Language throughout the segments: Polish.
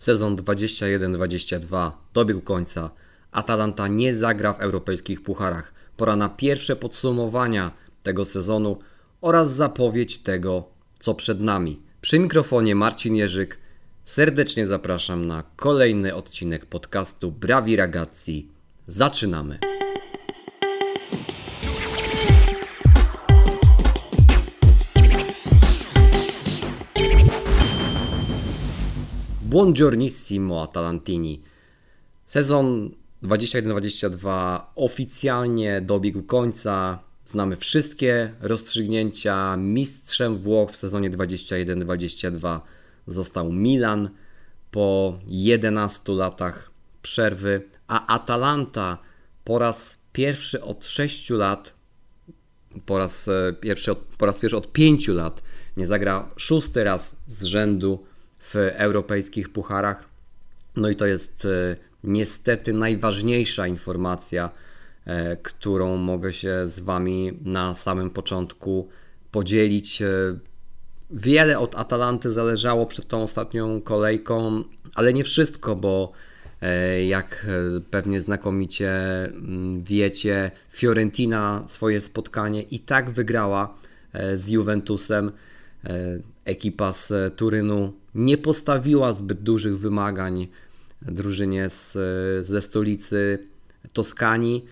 Sezon 21-22 dobiegł końca. Atalanta nie zagra w europejskich pucharach. Pora na pierwsze podsumowania tego sezonu oraz zapowiedź tego, co przed nami. Przy mikrofonie Marcin Jerzyk. Serdecznie zapraszam na kolejny odcinek podcastu Brawi Ragazzi. Zaczynamy! Buongiornissimo Atalantini. Sezon 21-22 oficjalnie dobiegł końca. Znamy wszystkie rozstrzygnięcia. Mistrzem Włoch w sezonie 21-22 został Milan po 11 latach przerwy, a Atalanta po raz pierwszy od 6 lat, po raz e, pierwszy od, po raz pierwszy od 5 lat nie zagra szósty raz z rzędu w europejskich pucharach. No i to jest e, niestety najważniejsza informacja, e, którą mogę się z Wami na samym początku podzielić. E, wiele od Atalanty zależało przed tą ostatnią kolejką, ale nie wszystko, bo jak pewnie znakomicie mm, wiecie, Fiorentina swoje spotkanie i tak wygrała z Juventusem. Ekipa z Turynu nie postawiła zbyt dużych wymagań drużynie z, ze stolicy Toskanii.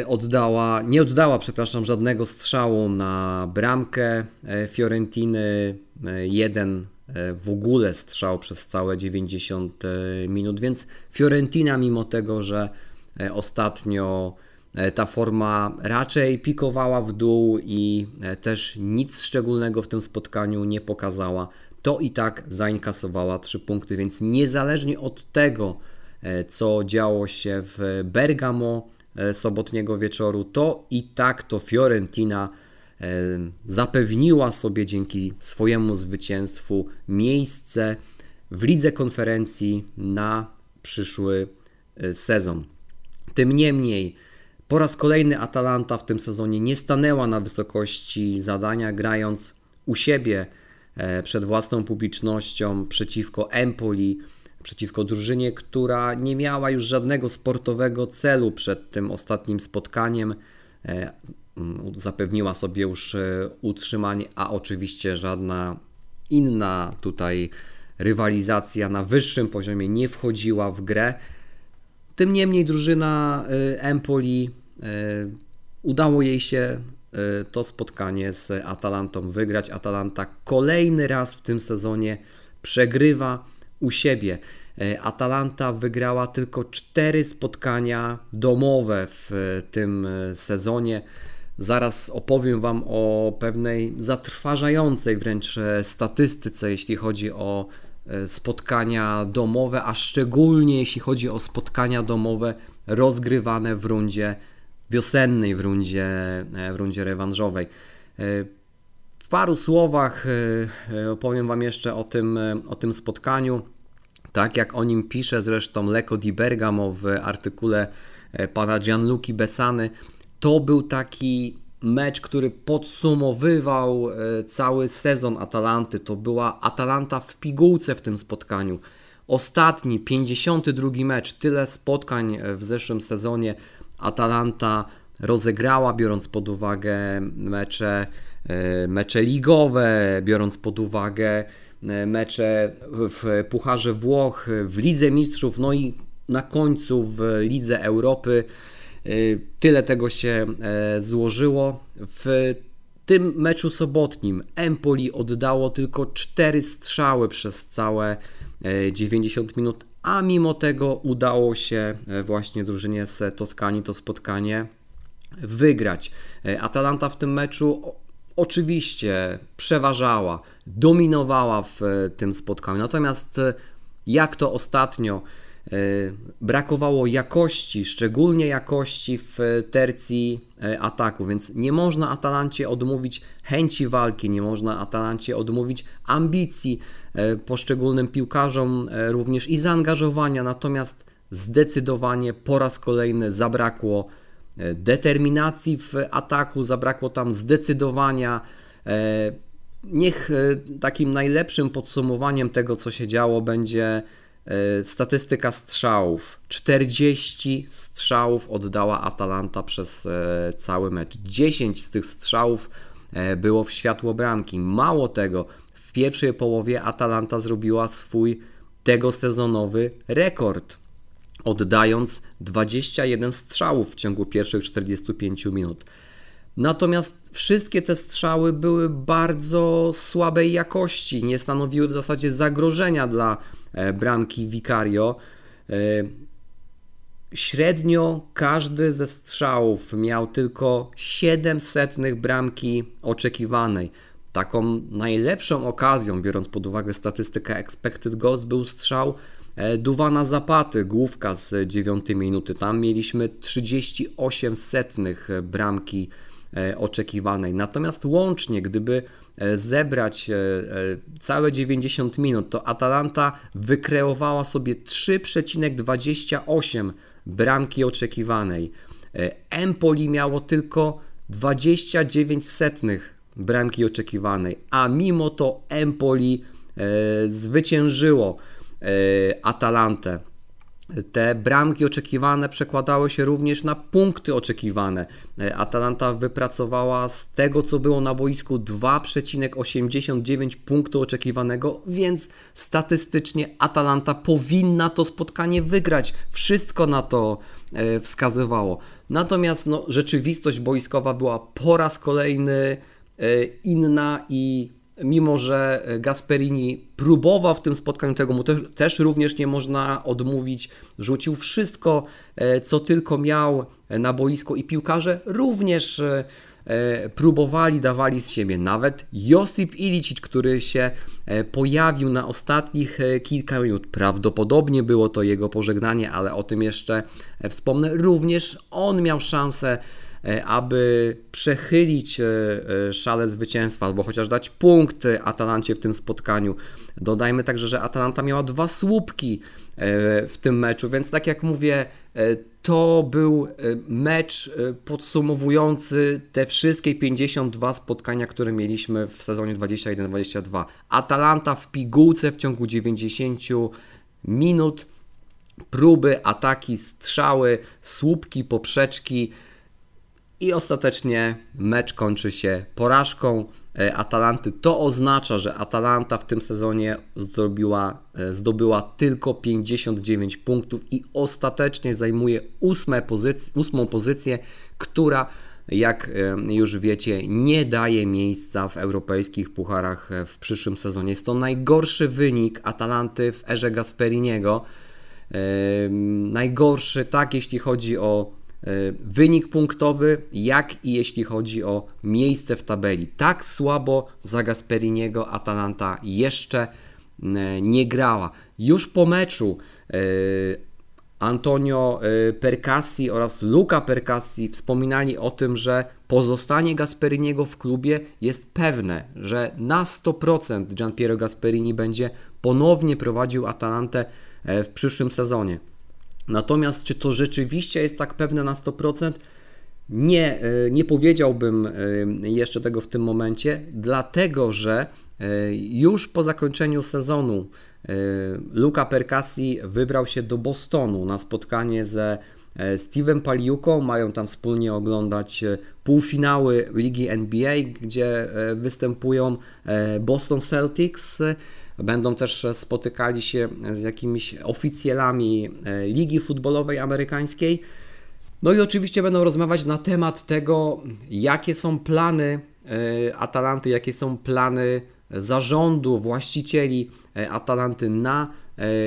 Y, oddała, nie oddała, przepraszam, żadnego strzału na bramkę e, Fiorentiny. E, jeden e, w ogóle strzał przez całe 90 minut, więc Fiorentina, mimo tego, że ostatnio ta forma raczej pikowała w dół i też nic szczególnego w tym spotkaniu nie pokazała, to i tak zainkasowała 3 punkty, więc niezależnie od tego, e, co działo się w Bergamo e, sobotniego wieczoru, to i tak to Fiorentina e, zapewniła sobie dzięki swojemu zwycięstwu miejsce w lidze konferencji na przyszły sezon. Tym niemniej, po raz kolejny Atalanta w tym sezonie nie stanęła na wysokości zadania, grając u siebie E, przed własną publicznością przeciwko Empoli, przeciwko drużynie, która nie miała już żadnego sportowego celu przed tym ostatnim spotkaniem. E, zapewniła sobie już e, utrzymanie, a oczywiście żadna inna tutaj rywalizacja na wyższym poziomie nie wchodziła w grę. Tym niemniej drużyna Empoli udało jej się Y, to spotkanie z Atalantą wygrać. Atalanta kolejny raz w tym sezonie przegrywa u siebie. Y, Atalanta wygrała tylko cztery spotkania domowe w tym sezonie. Zaraz opowiem Wam o pewnej zatrważającej wręcz statystyce, jeśli chodzi o y, spotkania domowe, a szczególnie jeśli chodzi o spotkania domowe rozgrywane w rundzie wiosennej w rundzie, e, w rundzie rewanżowej. E, w paru słowach e, opowiem Wam jeszcze o tym, o tym spotkaniu. Tak jak o nim pisze zresztą Leko di Bergamo w artykule pana Gianluki Besany, to był taki mecz, który podsumowywał cały sezon Atalanty. To była Atalanta w pigułce w tym spotkaniu. Ostatni, 52 mecz, tyle spotkań w zeszłym sezonie Atalanta rozegrała, biorąc pod uwagę mecze, e, mecze ligowe, biorąc pod uwagę e, mecze w Pucharze Włoch, w Lidze Mistrzów, no i na końcu w Lidze Europy. E, tyle tego się złożyło. W tym meczu sobotnim Empoli oddało tylko 4 strzały przez całe 90 minut, a mimo tego udało się e, właśnie drużynie z Toskanii to spotkanie wygrać. E, Atalanta w tym meczu oczywiście przeważała, dominowała w e, tym spotkaniu. Natomiast jak to ostatnio brakowało jakości, szczególnie jakości w tercji ataku, więc nie można Atalancie odmówić chęci walki, nie można Atalancie odmówić ambicji E, poszczególnym piłkarzom e, również i zaangażowania, natomiast zdecydowanie po raz kolejny zabrakło e, determinacji w ataku, zabrakło tam zdecydowania. Niech takim najlepszym podsumowaniem tego, co się działo, będzie statystyka strzałów. 40 strzałów oddała Atalanta przez cały mecz. 10 z tych strzałów było w światło bramki. Mało tego, w pierwszej połowie Atalanta zrobiła swój tego sezonowy rekord, oddając 21 strzałów w ciągu pierwszych 45 minut. Natomiast wszystkie te strzały były bardzo słabej jakości, nie stanowiły w zasadzie zagrożenia dla e, bramki Vicario. E, średnio każdy ze strzałów miał tylko 700 bramki oczekiwanej. Taką najlepszą okazją, biorąc pod uwagę statystykę expected goals, był strzał e, Duwana Zapaty, główka z 9 minuty. Tam mieliśmy 38 setnych bramki e, oczekiwanej. Natomiast łącznie, gdyby e, zebrać całe 90 minut, to Atalanta wykreowała sobie 3,28 bramki oczekiwanej. Empoli miało tylko 29 setnych bramki oczekiwanej, a mimo to Empoli e, zwyciężyło e, Atalantę. Te bramki oczekiwane przekładały się również na punkty oczekiwane. E, Atalanta wypracowała z tego, co było na boisku 2,89 punktu oczekiwanego, więc statystycznie Atalanta powinna to spotkanie wygrać. Wszystko na to e, wskazywało. Natomiast no, rzeczywistość boiskowa była po raz kolejny E, inna i mimo, że Gasperini próbował w tym spotkaniu, tego mu też, też również nie można odmówić, rzucił wszystko, e, co tylko miał na boisko i piłkarze również e, próbowali, dawali z siebie. Nawet Josip Ilicic, który się pojawił na ostatnich kilka minut, prawdopodobnie było to jego pożegnanie, ale o tym jeszcze wspomnę, również on miał szansę E, aby przechylić e, e, szale zwycięstwa albo chociaż dać punkt Atalancie w tym spotkaniu. Dodajmy także, że Atalanta miała dwa słupki w tym meczu, więc tak jak mówię, to był mecz podsumowujący te wszystkie 52 spotkania, które mieliśmy w sezonie 21-22. Atalanta w pigułce w ciągu 90 minut, próby, ataki, strzały, słupki, poprzeczki i ostatecznie mecz kończy się porażką e, Atalanty. To oznacza, że Atalanta w tym sezonie zdobyła, e, zdobyła tylko 59 punktów i ostatecznie zajmuje ósmą pozycję, ósmą pozycję, która jak e, już wiecie, nie daje miejsca w europejskich pucharach w przyszłym sezonie. Jest to najgorszy wynik Atalanty w erze Gasperiniego. Najgorszy, tak, jeśli chodzi o wynik punktowy, jak i jeśli chodzi o miejsce w tabeli. Tak słabo za Gasperiniego Atalanta jeszcze e, nie grała. Już po meczu e, Antonio Percassi oraz Luca Percassi wspominali o tym, że pozostanie Gasperiniego w klubie jest pewne, że na 100% Gianpiero Gasperini będzie ponownie prowadził Atalantę w przyszłym sezonie. Natomiast czy to rzeczywiście jest tak pewne na 100%? Nie, e, nie powiedziałbym e, jeszcze tego w tym momencie, dlatego że e, już po zakończeniu sezonu Luca Percassi wybrał się do Bostonu na spotkanie ze Steven Paliuką. Mają tam wspólnie oglądać półfinały Ligi NBA, gdzie występują Boston Celtics. Będą też spotykali się z jakimiś oficjalami e, Ligi Futbolowej Amerykańskiej. No i oczywiście będą rozmawiać na temat tego, jakie są plany e, Atalanty, jakie są plany zarządu, właścicieli e, Atalanty na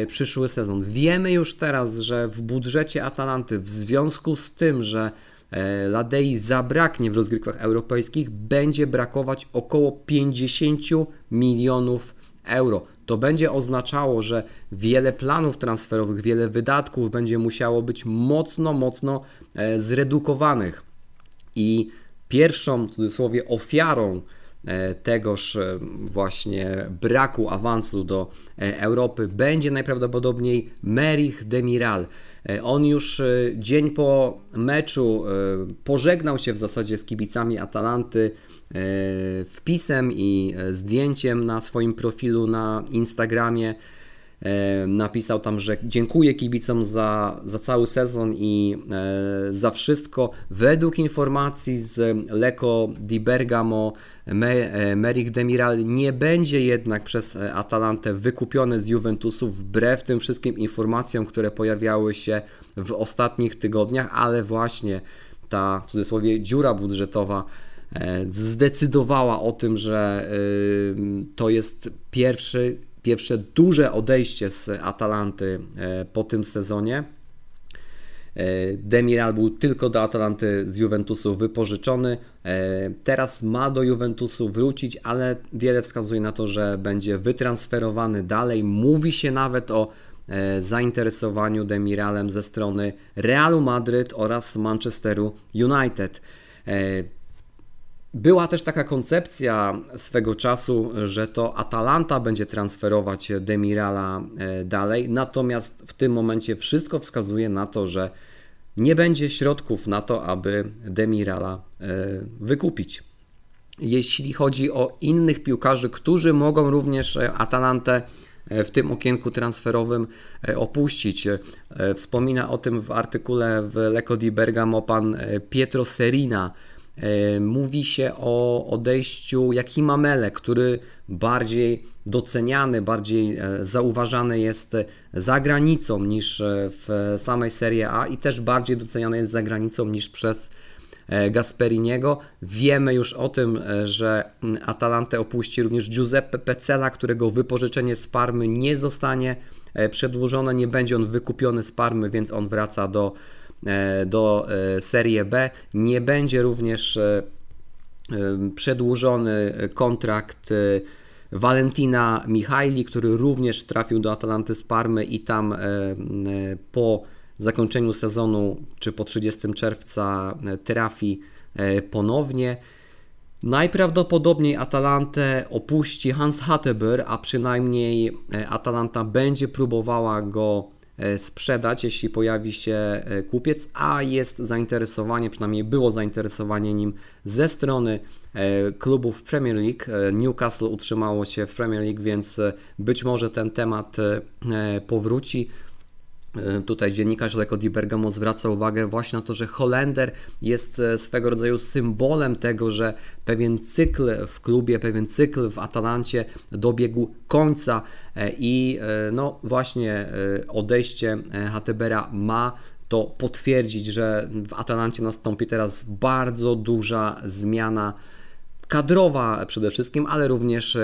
przyszły sezon. Wiemy już teraz, że w budżecie Atalanty, w związku z tym, że Ladei zabraknie w rozgrywkach europejskich, będzie brakować około 50 milionów euro. To będzie oznaczało, że wiele planów transferowych, wiele wydatków będzie musiało być mocno, mocno e, zredukowanych. I pierwszą, w cudzysłowie, ofiarą e, tegoż e, właśnie braku awansu do Europy będzie najprawdopodobniej Merich Demiral. On już dzień po meczu pożegnał się w zasadzie z kibicami Atalanty E, wpisem i e, zdjęciem na swoim profilu na Instagramie. napisał tam, że dziękuję kibicom za, za cały sezon i za wszystko. Według informacji z Lecco di Bergamo, Merrick Demiral nie będzie jednak przez Atalantę wykupiony z Juventusu wbrew tym wszystkim informacjom, które pojawiały się w ostatnich tygodniach, ale właśnie ta w cudzysłowie dziura budżetowa e, zdecydowała o tym, że e, to jest pierwszy, pierwsze duże odejście z Atalanty e, po tym sezonie. Demiral był tylko do Atalanty z Juventusu wypożyczony. Teraz ma do Juventusu wrócić, ale wiele wskazuje na to, że będzie wytransferowany dalej. Mówi się nawet o E, zainteresowaniu Demiralem ze strony Realu Madryt oraz Manchesteru United. E, była też taka koncepcja swego czasu, że to Atalanta będzie transferować Demirala e, dalej, natomiast w tym momencie wszystko wskazuje na to, że nie będzie środków na to, aby Demirala wykupić. Jeśli chodzi o innych piłkarzy, którzy mogą również Atalantę E, w tym okienku transferowym e, opuścić. E, wspomina o tym w artykule w Lecco di Bergamo pan Pietro Serina. Mówi się o odejściu Jakimamele, który bardziej doceniany, bardziej zauważany jest za granicą niż w samej Serie A i też bardziej doceniany jest za granicą niż przez E, Gasperiniego. Wiemy już o tym, e, że Atalantę opuści również Giuseppe Pecela, którego wypożyczenie z Parmy nie zostanie e, przedłużone, nie będzie on wykupiony z Parmy, więc on wraca do, do Serie B. Nie będzie również przedłużony kontrakt Valentina Michaili, który również trafił do Atalanty z Parmy i tam po zakończeniu sezonu czy po 30 czerwca e, trafi e, ponownie. Najprawdopodobniej Atalantę opuści Hans Hatteber, a przynajmniej e, Atalanta będzie próbowała go sprzedać, jeśli pojawi się kupiec, a jest zainteresowanie, przynajmniej było zainteresowanie nim ze strony klubów Premier League. Newcastle utrzymało się w Premier League, więc być może ten temat powróci. E, tutaj dziennikarz Leko Di Bergamo zwraca uwagę właśnie na to, że Holender jest e, swego rodzaju symbolem tego, że pewien cykl w klubie, pewien cykl w Atalancie dobiegł końca e, i no właśnie odejście Hatebera ma to potwierdzić, że w Atalancie nastąpi teraz bardzo duża zmiana kadrowa przede wszystkim, ale również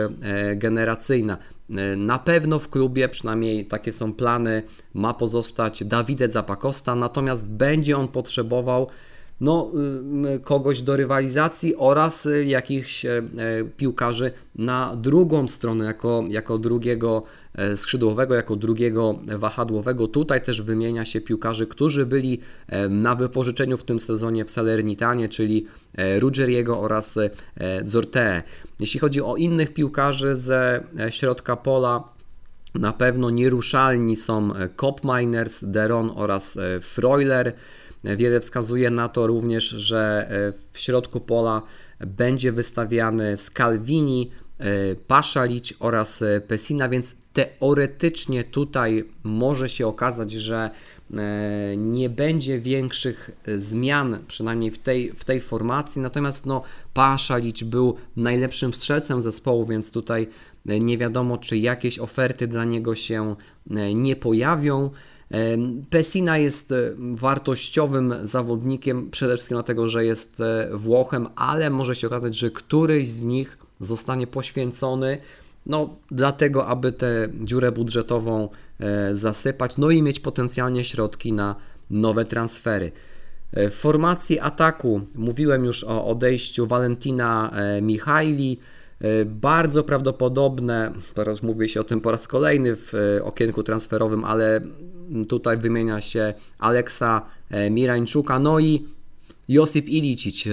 generacyjna. E, na pewno w klubie, przynajmniej takie są plany, ma pozostać Dawide Zapakosta, natomiast będzie on potrzebował no, y, kogoś do rywalizacji oraz y, jakichś e, piłkarzy na drugą stronę, jako, jako drugiego e, skrzydłowego, jako drugiego wahadłowego. Tutaj też wymienia się piłkarzy, którzy byli na wypożyczeniu w tym sezonie w Salernitanie, czyli Ruggeriego oraz Zorte. Jeśli chodzi o innych piłkarzy ze środka pola, na pewno nieruszalni są Cop Miners, Deron oraz Freuler. Wiele wskazuje na to również, że e, w środku pola będzie wystawiany Scalvini, e, Paszalić oraz e, Pesina, więc teoretycznie tutaj może się okazać, że nie będzie większych zmian, przynajmniej w tej, w tej formacji. Natomiast no, Paszalić był najlepszym strzelcem zespołu, więc tutaj nie wiadomo, czy jakieś oferty dla niego się nie pojawią. Pessina jest e, wartościowym zawodnikiem, przede wszystkim dlatego, że jest e, Włochem, ale może się okazać, że któryś z nich zostanie poświęcony no, dlatego, aby tę dziurę budżetową e, zasypać, no i mieć potencjalnie środki na nowe transfery. W formacji ataku mówiłem już o odejściu Valentina Michaili. Bardzo prawdopodobne, teraz mówię się o tym po raz kolejny w okienku transferowym, ale Tutaj wymienia się Aleksa e, Mirańczuka, no i Josip Ilicic.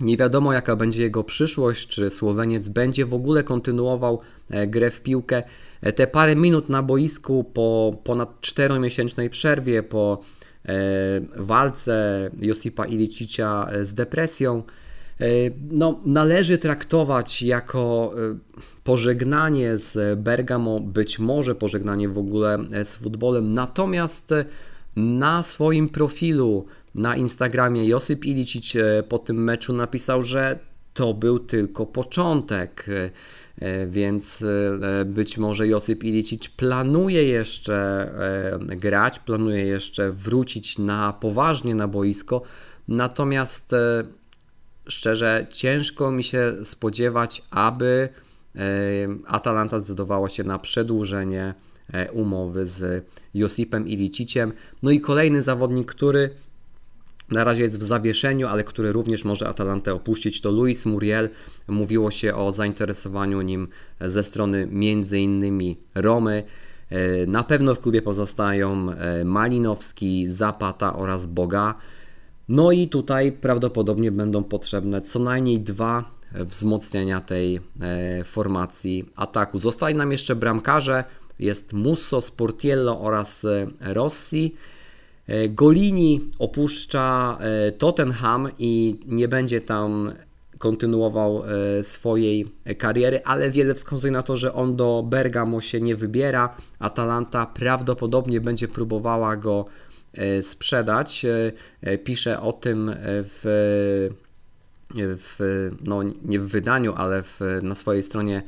Nie wiadomo jaka będzie jego przyszłość, czy Słoweniec będzie w ogóle kontynuował e, grę w piłkę. E, te parę minut na boisku po ponad 4-miesięcznej przerwie, po walce Josipa Ilicicia z depresją, no, należy traktować jako pożegnanie z Bergamo, być może pożegnanie w ogóle z futbolem. Natomiast na swoim profilu na Instagramie Josip Ilicic po tym meczu napisał, że to był tylko początek. E, więc e, być może Josip Ilicic planuje jeszcze e, grać, planuje jeszcze wrócić na poważnie na boisko, natomiast szczerze ciężko mi się spodziewać, aby Atalanta zdecydowała się na przedłużenie umowy z Josipem Iliciciem. No i kolejny zawodnik, który na razie jest w zawieszeniu, ale który również może Atalantę opuścić, to Luis Muriel. Mówiło się o zainteresowaniu nim ze strony m.in. Romy. E, na pewno w klubie pozostają e, Malinowski, Zapata oraz Boga. No i tutaj prawdopodobnie będą potrzebne co najmniej dwa wzmocnienia tej e, formacji ataku. Zostali nam jeszcze bramkarze, jest Musso, Sportiello oraz Rossi. E, Golini opuszcza e, Tottenham i nie będzie tam kontynuował e, swojej kariery, ale wiele wskazuje na to, że on do Bergamo się nie wybiera. Atalanta prawdopodobnie będzie próbowała go sprzedać. Pisze o tym w, w no nie w wydaniu, ale w, na swojej stronie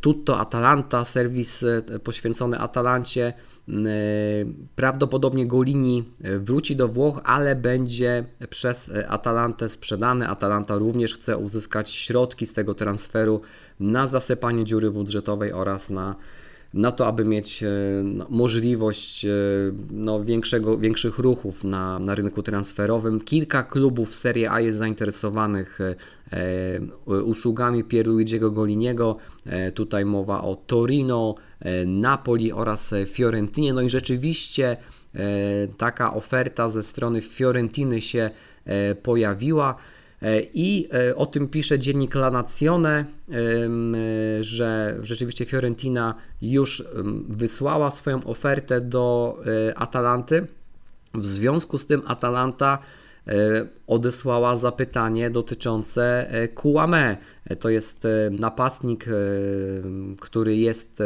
Tutto Atalanta, serwis poświęcony Atalancie. E, prawdopodobnie Golini e, wróci do Włoch, ale będzie przez e, Atalantę sprzedany. Atalanta również chce uzyskać środki z tego transferu na zasypanie dziury budżetowej oraz na na to, aby mieć e, no, możliwość e, no, większego, większych ruchów na, na rynku transferowym. Kilka klubów Serie A jest zainteresowanych e, usługami Pierluigiego Goliniego. Tutaj mowa o Torino, Napoli oraz Fiorentinie. No i rzeczywiście taka oferta ze strony Fiorentiny się pojawiła. E, I e, o tym pisze dziennik La Nazione, że rzeczywiście Fiorentina już wysłała swoją ofertę do e, Atalanty. W związku z tym Atalanta odesłała zapytanie dotyczące Kouame. To jest napastnik, który jest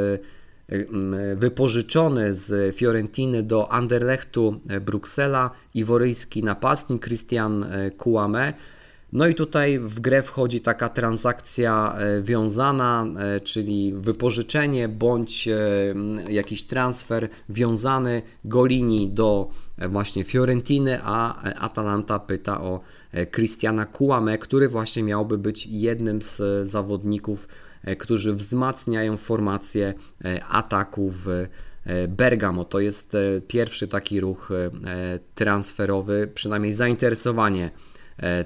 wypożyczony z Fiorentiny do Anderlechtu Bruksela, iworyjski napastnik Christian Kouame. No i tutaj w grę wchodzi taka transakcja e, wiązana, e, czyli wypożyczenie bądź e, jakiś transfer wiązany Golini do właśnie Fiorentiny, a Atalanta pyta o Cristiana Kouame, który właśnie miałby być jednym z zawodników, którzy wzmacniają formację ataku w Bergamo. To jest pierwszy taki ruch transferowy, przynajmniej zainteresowanie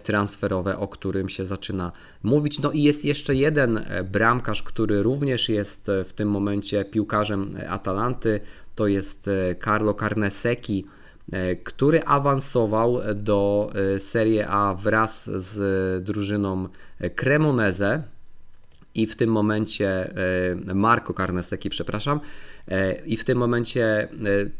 transferowe, o którym się zaczyna mówić. No i jest jeszcze jeden e, bramkarz, który również jest e, w tym momencie piłkarzem Atalanty, to jest Carlo Carnesecchi, który awansował do Serie A wraz z drużyną Cremoneze i w tym momencie Marco Carnesecchi, przepraszam, i w tym momencie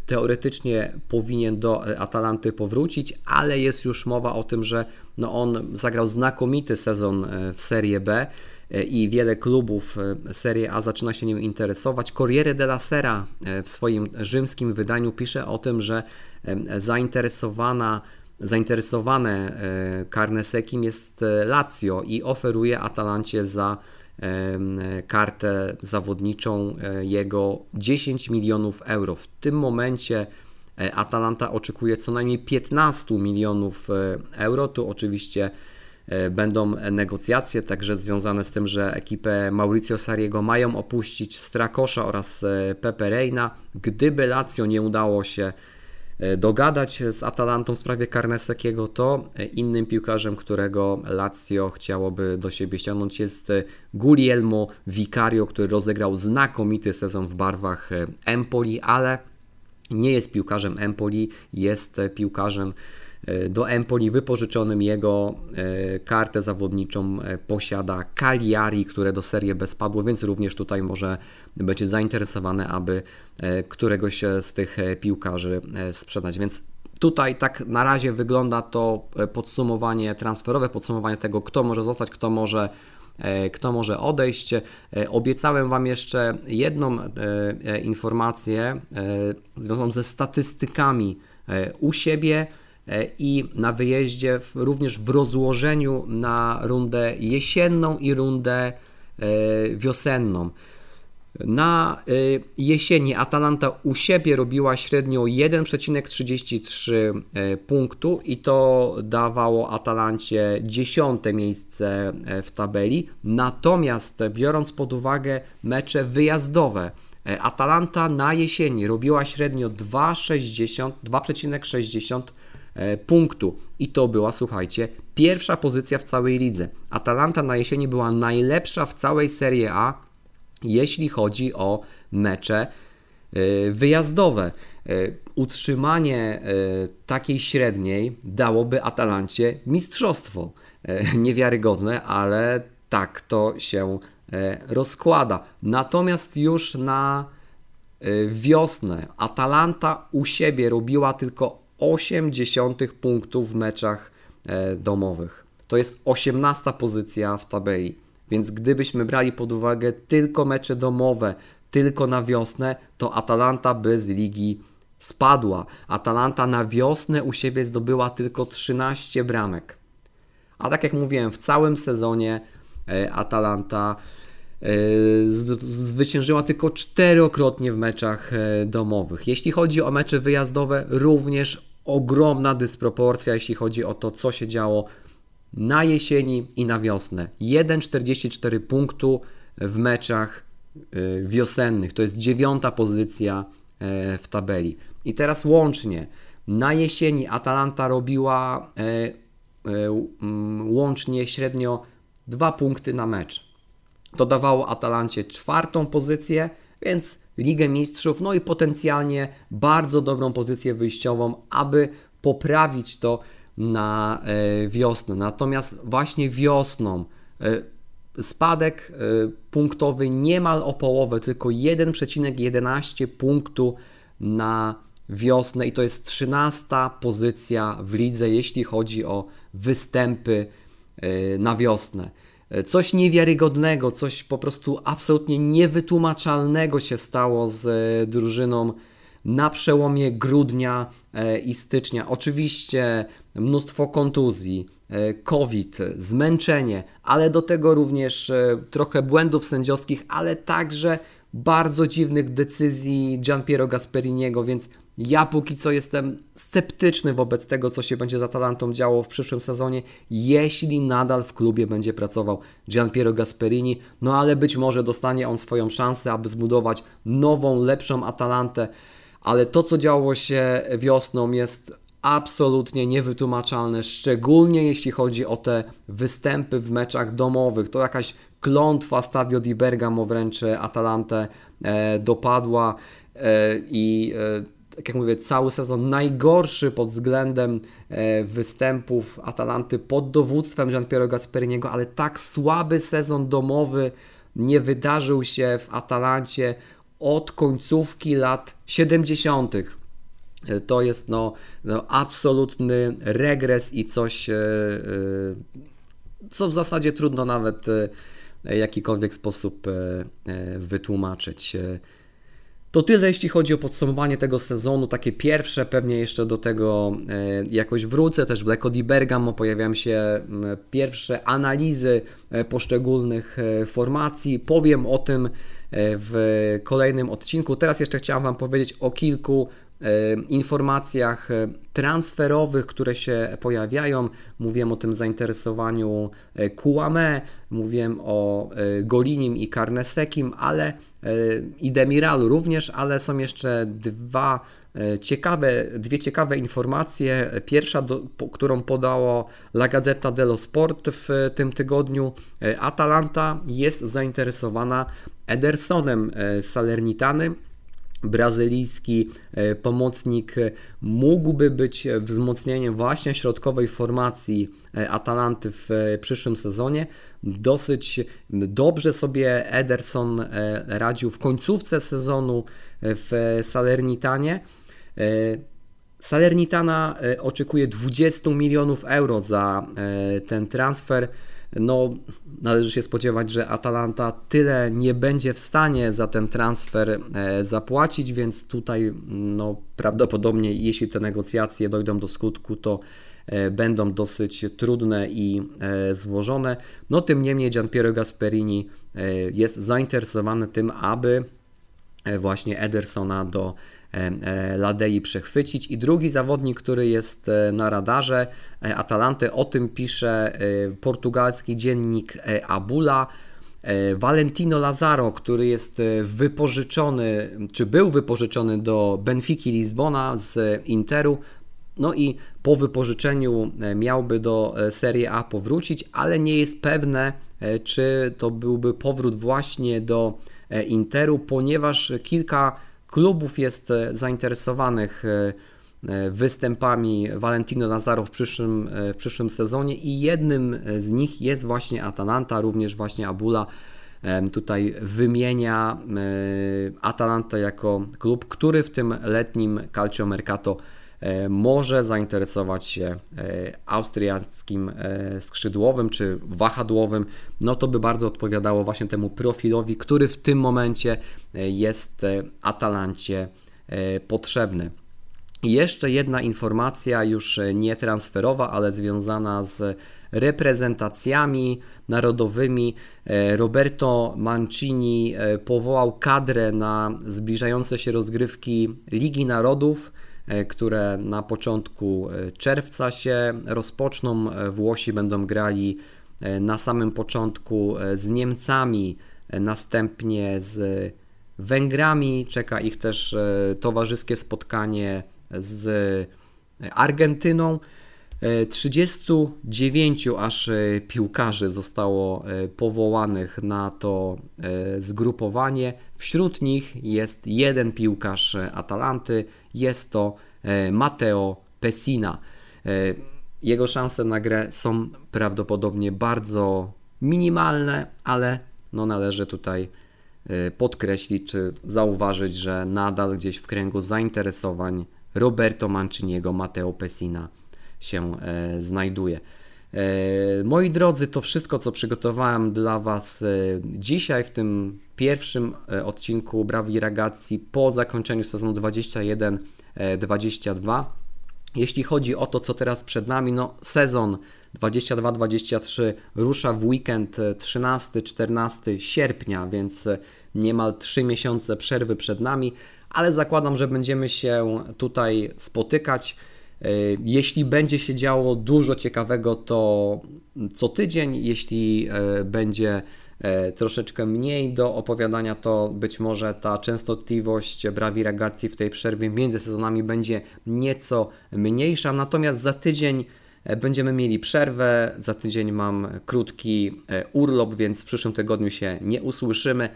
teoretycznie powinien do Atalanty powrócić, ale jest już mowa o tym, że no on zagrał znakomity sezon e, w Serie B e, i wiele klubów e, Serie A zaczyna się nim interesować. Corriere della Sera w swoim rzymskim wydaniu pisze o tym, że zainteresowana zainteresowane Carnesekim jest Lazio i oferuje Atalancie za kartę zawodniczą jego 10 milionów euro. W tym momencie E, Atalanta oczekuje co najmniej 15 milionów e, euro. Tu oczywiście e, będą negocjacje, także związane z tym, że ekipę Mauricio Sariego mają opuścić Strakosza oraz Pepe Reina. Gdyby Lazio nie udało się dogadać z Atalantą w sprawie Carnesekiego, to innym piłkarzem, którego Lazio chciałoby do siebie ściągnąć jest Guglielmo Vicario, który rozegrał znakomity sezon w barwach Empoli, ale nie jest piłkarzem Empoli, jest piłkarzem e, do Empoli wypożyczonym. Jego e, kartę zawodniczą e, posiada Cagliari, które do serii bez padło, więc również tutaj może być zainteresowane, aby któregoś z tych piłkarzy sprzedać. Więc tutaj tak na razie wygląda to podsumowanie transferowe, podsumowanie tego, kto może zostać, kto może kto może odejść. Obiecałem Wam jeszcze jedną informację związaną ze statystykami u siebie i na wyjeździe, również w rozłożeniu na rundę jesienną i rundę wiosenną. Na y, jesieni Atalanta u siebie robiła średnio 1,33 y, punktu i to dawało Atalancie dziesiąte miejsce y, w tabeli. Natomiast biorąc pod uwagę mecze wyjazdowe, Atalanta na jesieni robiła średnio 2,60 punktu i to była, słuchajcie, pierwsza pozycja w całej lidze. Atalanta na jesieni była najlepsza w całej Serie A jeśli chodzi o mecze y, wyjazdowe. Y, utrzymanie y, takiej średniej dałoby Atalancie mistrzostwo. Niewiarygodne, ale tak to się rozkłada. Natomiast już na wiosnę Atalanta u siebie robiła tylko 80 punktów w meczach domowych. To jest 18 pozycja w tabeli. Więc gdybyśmy brali pod uwagę tylko mecze domowe, tylko na wiosnę, to Atalanta by z ligi spadła. Atalanta na wiosnę u siebie zdobyła tylko 13 bramek. A tak jak mówiłem, w całym sezonie e, Atalanta e, zwyciężyła tylko czterokrotnie w meczach e, domowych. Jeśli chodzi o mecze wyjazdowe, również ogromna dysproporcja, jeśli chodzi o to, co się działo na jesieni i na wiosnę. 1,44 punktu w meczach y, wiosennych. To jest dziewiąta pozycja e, w tabeli. I teraz łącznie. Na jesieni Atalanta robiła e, e, łącznie średnio 2 punkty na mecz. To dawało Atalancie czwartą pozycję, więc Ligę Mistrzów, no i potencjalnie bardzo dobrą pozycję wyjściową, aby poprawić to na e, wiosnę. Natomiast właśnie wiosną e, spadek e, punktowy niemal o połowę, tylko 1,11 punktu na wiosnę i to jest 13 pozycja w lidze, jeśli chodzi o występy na wiosnę. Coś niewiarygodnego, coś po prostu absolutnie niewytłumaczalnego się stało z drużyną na przełomie grudnia i stycznia. Oczywiście mnóstwo kontuzji, e, COVID, zmęczenie, ale do tego również e, trochę błędów sędziowskich, ale także bardzo dziwnych decyzji Gianpiero Gasperiniego, więc ja póki co jestem sceptyczny wobec tego, co się będzie z Atalantą działo w przyszłym sezonie, jeśli nadal w klubie będzie pracował Gianpiero Gasperini, no ale być może dostanie on swoją szansę, aby zbudować nową, lepszą Atalantę, ale to, co działo się wiosną jest absolutnie niewytłumaczalne, szczególnie jeśli chodzi o te występy w meczach domowych. To jakaś klątwa Stadio di Bergamo wręcz Atalantę e, dopadła e, i e, tak jak mówię, cały sezon najgorszy pod względem e, występów Atalanty pod dowództwem Gianpiero Gasperiniego, ale tak słaby sezon domowy nie wydarzył się w Atalancie od końcówki lat 70. E, to jest no, no absolutny regres i coś, e, e, co w zasadzie trudno nawet w jakikolwiek sposób wytłumaczyć. To tyle, jeśli chodzi o podsumowanie tego sezonu. Takie pierwsze, pewnie jeszcze do tego jakoś wrócę. Też w Leko di Bergamo pojawiają się pierwsze analizy poszczególnych formacji. Powiem o tym w kolejnym odcinku. Teraz jeszcze chciałem Wam powiedzieć o kilku E, informacjach e, transferowych, które się pojawiają. Mówiłem o tym zainteresowaniu e, Kuame, mówiłem o Golinim i Karnesekim, ale i Demiralu również, ale są jeszcze dwa ciekawe, dwie ciekawe informacje. Pierwsza, do, po, którą podało La Gazzetta dello Sport w tym tygodniu. Atalanta jest zainteresowana Edersonem Salernitany brazylijski e, pomocnik mógłby być wzmocnieniem właśnie środkowej formacji e, Atalanty w e, przyszłym sezonie. Dosyć dobrze sobie Ederson radził w końcówce sezonu w Salernitanie. Salernitana oczekuje 20 milionów euro za ten transfer no należy się spodziewać, że Atalanta tyle nie będzie w stanie za ten transfer e, zapłacić, więc tutaj no, prawdopodobnie jeśli te negocjacje dojdą do skutku, to e, będą dosyć trudne i e, złożone. No tym niemniej Gianpiero Gasperini jest zainteresowany tym, aby właśnie Edersona do E, e, Ladei przechwycić. I drugi zawodnik, który jest e, na radarze Atalanty, o tym pisze portugalski dziennik Abula. Valentino Lazaro, który jest wypożyczony, czy był wypożyczony do Benfiki Lizbona z Interu, no i po wypożyczeniu miałby do Serie A powrócić, ale nie jest pewne, czy to byłby powrót właśnie do Interu, ponieważ kilka klubów jest e, zainteresowanych e, e, występami Valentino Nazaro w przyszłym, w przyszłym sezonie i jednym z nich jest właśnie Atalanta, również właśnie Abula tutaj wymienia Atalanta jako klub, który w tym letnim Calcio Mercato E, może zainteresować się e, austriackim e, skrzydłowym czy wahadłowym, no to by bardzo odpowiadało właśnie temu profilowi, który w tym momencie jest Atalancie potrzebny. Jeszcze jedna informacja, już nie transferowa, ale związana z reprezentacjami narodowymi. Roberto Mancini powołał kadrę na zbliżające się rozgrywki Ligi Narodów. E, które na początku e, czerwca się rozpoczną. E, Włosi będą grali na samym początku z Niemcami, następnie z Węgrami. Czeka ich też towarzyskie spotkanie z Argentyną. 39 aż piłkarzy zostało powołanych na to zgrupowanie. Wśród nich jest jeden piłkarz Atalanty, jest to e, Matteo Pessina. E, jego szanse na grę są prawdopodobnie bardzo minimalne, ale no należy tutaj e, podkreślić czy zauważyć, że nadal gdzieś w kręgu zainteresowań Roberto Manciniego Matteo Pessina się znajduje. Moi drodzy, to wszystko, co przygotowałem dla Was dzisiaj w tym pierwszym e, odcinku Brawi Ragazzi po zakończeniu sezonu 21-22. E, Jeśli chodzi o to, co teraz przed nami, no sezon 22-23 rusza w weekend 13-14 sierpnia, więc e, niemal 3 miesiące przerwy przed nami, ale zakładam, że będziemy się tutaj spotykać. Jeśli będzie się działo dużo ciekawego, to co tydzień, jeśli będzie E, troszeczkę mniej do opowiadania, to być może ta częstotliwość brawi ragazzi w tej przerwie między sezonami będzie nieco mniejsza, natomiast za tydzień e, będziemy mieli przerwę, za tydzień mam krótki e, urlop, więc w przyszłym tygodniu się nie usłyszymy,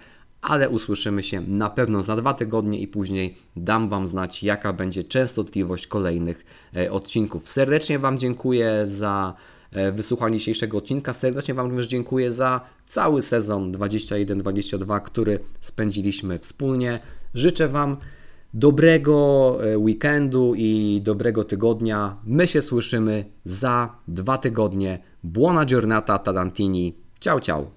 ale usłyszymy się na pewno za dwa tygodnie i później dam Wam znać, jaka będzie częstotliwość kolejnych odcinków. Serdecznie Wam dziękuję za E, wysłuchanie dzisiejszego odcinka. Serdecznie Wam również dziękuję za cały sezon 21-22, który spędziliśmy wspólnie. Życzę Wam dobrego e, weekendu i dobrego tygodnia. My się słyszymy za dwa tygodnie. Buona giornata Tadantini. Ciao, ciao.